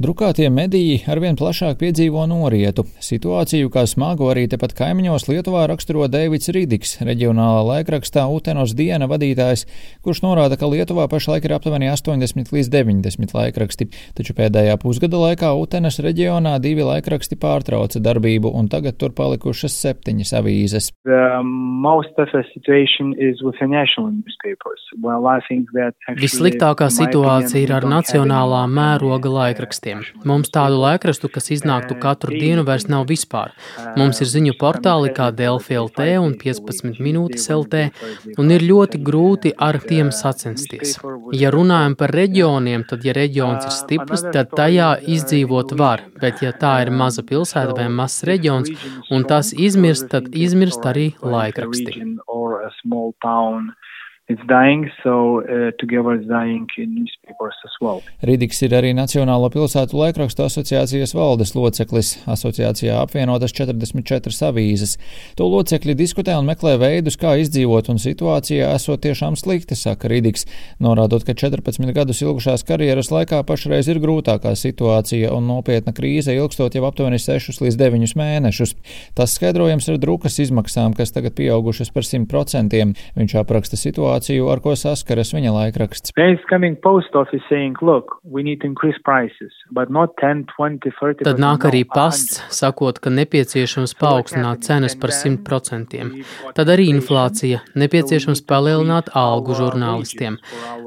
Drukātie mediji arvien plašāk piedzīvo norietu. Situāciju kā smagu arī tepat kaimiņos Lietuvā raksturo Deivids Rīdiks, reģionālā laikrakstā Utenos diena vadītājs, kurš norāda, ka Lietuvā pašlaik ir aptuveni 80 līdz 90 laikraksti, taču pēdējā pusgada laikā Utenas reģionā divi laikraksti pārtrauca darbību un tagad tur palikušas septiņas avīzes. Vissliktākā situācija ir ar nacionālā mēroga laikrakstiem laikrakstiem. Mums tādu laikrakstu, kas iznāktu katru dienu, vairs nav vispār. Mums ir ziņu portāli kā Delfi LT un 15 minūtes LT, un ir ļoti grūti ar tiem sacensties. Ja runājam par reģioniem, tad, ja reģions ir stiprs, tad tajā izdzīvot var, bet ja tā ir maza pilsēta vai mazs reģions, un tas izmirst, tad izmirst arī laikraksti. It's dying, so uh, together it's dying in newspapers as well. Ridiks ir arī Nacionālo pilsētu laikrakstu asociācijas valdes loceklis. Asociācijā apvienotas 44 avīzes. To locekļi diskutē un meklē veidus, kā izdzīvot, un situācija esot tiešām slikta, saka Ridiks, norādot, ka 14 gadus ilgušās karjeras laikā pašreiz ir grūtākā situācija un nopietna krīze ilgstot jau aptuveni 6 līdz 9 mēnešus. Tas skaidrojams ar drukas izmaksām, kas tagad pieaugušas par 100%. Viņš apraksta situāciju situāciju, ar ko saskaras viņa laikraksts. Tad nāk arī pasts, sakot, ka nepieciešams paaugstināt cenas par 100%. Tad arī inflācija, nepieciešams palielināt algu žurnālistiem.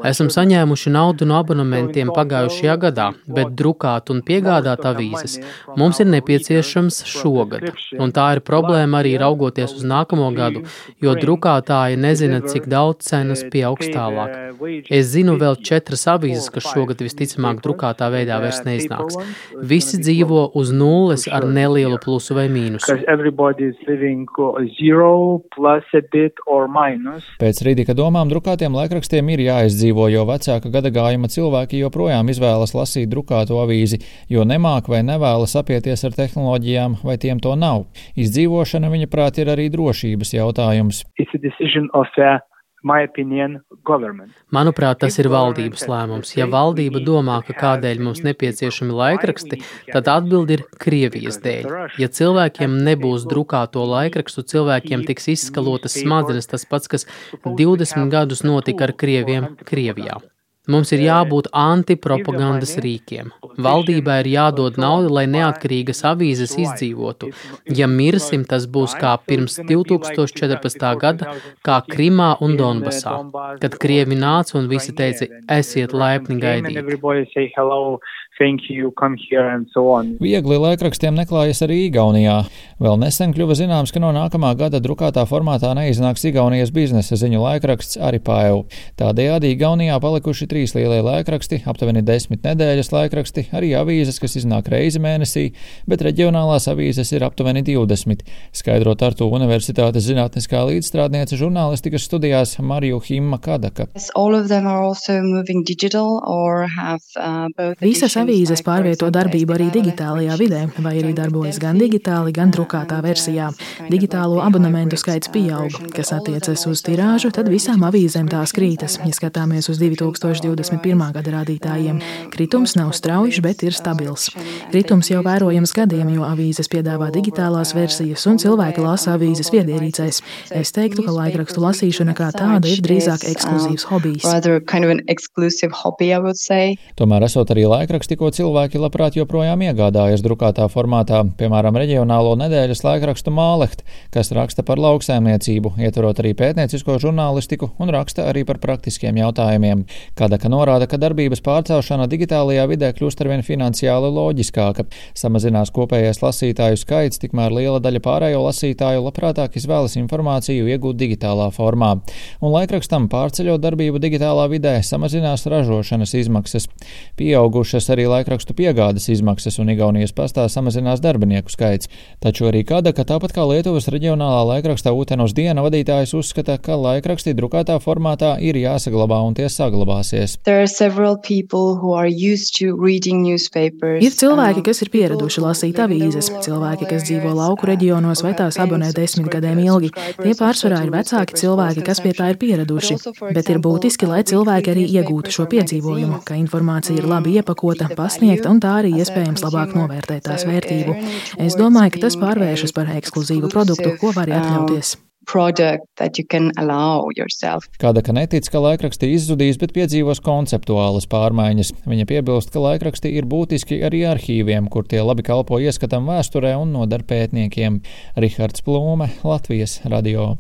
Esam saņēmuši naudu no abonementiem pagājušajā gadā, bet drukāt un piegādāt avīzes mums ir nepieciešams šogad. Un tā ir problēma arī raugoties uz nākamo gadu, jo drukātāji nezina, cik daudz cenu cenas pieaugs tālāk. Es zinu vēl četras avīzes, kas šogad visticamāk drukātā veidā vairs neiznāks. Visi dzīvo uz nulles ar nelielu plusu vai mīnusu. Pēc Rīdika domām drukātiem laikrakstiem ir jāizdzīvo, jo vecāka gadagājuma cilvēki joprojām izvēlas lasīt drukāto avīzi, jo nemāk vai nevēlas apieties ar tehnoloģijām, vai tiem to nav. Izdzīvošana, viņa prāt, ir arī drošības jautājums. Manuprāt, tas ir valdības lēmums. Ja valdība domā, ka kādēļ mums nepieciešami laikraksti, tad atbildi ir Krievijas dēļ. Ja cilvēkiem nebūs drukāto laikrakstu, cilvēkiem tiks izskalotas smadzenes, tas pats, kas 20 gadus notika ar krieviem Krievijā. Mums ir jābūt antipropagandas rīkiem. Valdībai ir jādod nauda, lai neatkarīgas avīzes izdzīvotu. Ja mirsim, tas būs kā pirms 2014. gada, kā Krimā un Donbasā, kad Krievi nāca un visi teica, esiet laipni gaidīt. Viegli laikrakstiem neklājas arī Igaunijā. Vēl nesen kļuva zināms, ka no nākamā gada drukātā formātā neiznāks Igaunijas biznesa ziņu laikraksts Aripāev. Tādējādi Igaunijā palikuši trīs lielie laikraksti, aptuveni desmit nedēļas laikraksti, arī avīzes, kas iznāk reizi mēnesī, bet reģionālās avīzes ir aptuveni 20. Skaidrot Artu Universitātes zinātniskā līdzstrādniece žurnālistikas studijās Mariju Himma Kadaka. Visas avīzes pārvieto darbību arī digitālajā vidē, vai arī darbojas gan digitāli, gan drukātā versijā. Digitālo abonementu skaits pieaug, kas attiecas uz tirāžu, tad visām avīzēm tās krītas. Ja skatāmies uz 2021. gada rādītājiem, kritums nav strauji, bet ir stabils. Kritums jau vērojams gadiem, jo avīzes piedāvā digitālās versijas un cilvēki lasa avīzes viedierīcēs. Es teiktu, ka laikrakstu lasīšana kā tāda ir drīzāk ekskluzīvs hobijs. Tomēr esot arī laikraksti, ko cilvēki labprāt joprojām iegādājas drukātā formātā, piemēram, reģionālo nedēļas laikrakstu Māleht, kas raksta par lauksēmniecību, ietverot arī pētniecisko žurnālistiku un raksta arī par praktiskiem jautājumiem. Kadaka norāda, ka darbības pārcelšana digitālajā vidē kļūst arvien finansiāli loģiskāka. Samazinās kopējais lasītāju skaits, tikmēr liela daļa pārējo lasītāju labprātāk izvēlas informāciju iegūt digitālā formā. Un laikrakstam pārceļot darbību digitālā vidē samazinās ražošanas izmaksas. Pieaugušas arī laikrakstu piegādes izmaksas un Igaunijas pastā samazinās darbinieku skaits. Taču arī kāda, ka tāpat kā Lietuvas reģionālā laikrakstā Utenos diena vadītājs uzskata, ka laikraksti drukātā formātā ir jāsaglabā un tie saglabāsies. Ir cilvēki, kas ir pieraduši lasīt avīzes, cilvēki, kas dzīvo lauku reģionos vai tās abonē desmit gadiem ilgi. Tie pārsvarā ir vecāki cilvēki, kas pie tā ir pieraduši, bet ir būtiski, lai cilvēki arī iegūtu šo piedzīvojumu, ka informācija ir labi iepakota, pasniegt, un tā arī iespējams labāk novērtēt tās vērtību. Es domāju, ka tas pārvēršas par ekskluzīvu produktu, ko var atļauties allow yourself. Kāda ka netic, ka laikraksti izzudīs, bet piedzīvos konceptuālas pārmaiņas. Viņa piebilst, ka laikraksti ir būtiski arī arhīviem, kur tie labi kalpo ieskatam vēsturē un nodar pētniekiem. Rihards Plūme, Latvijas radio.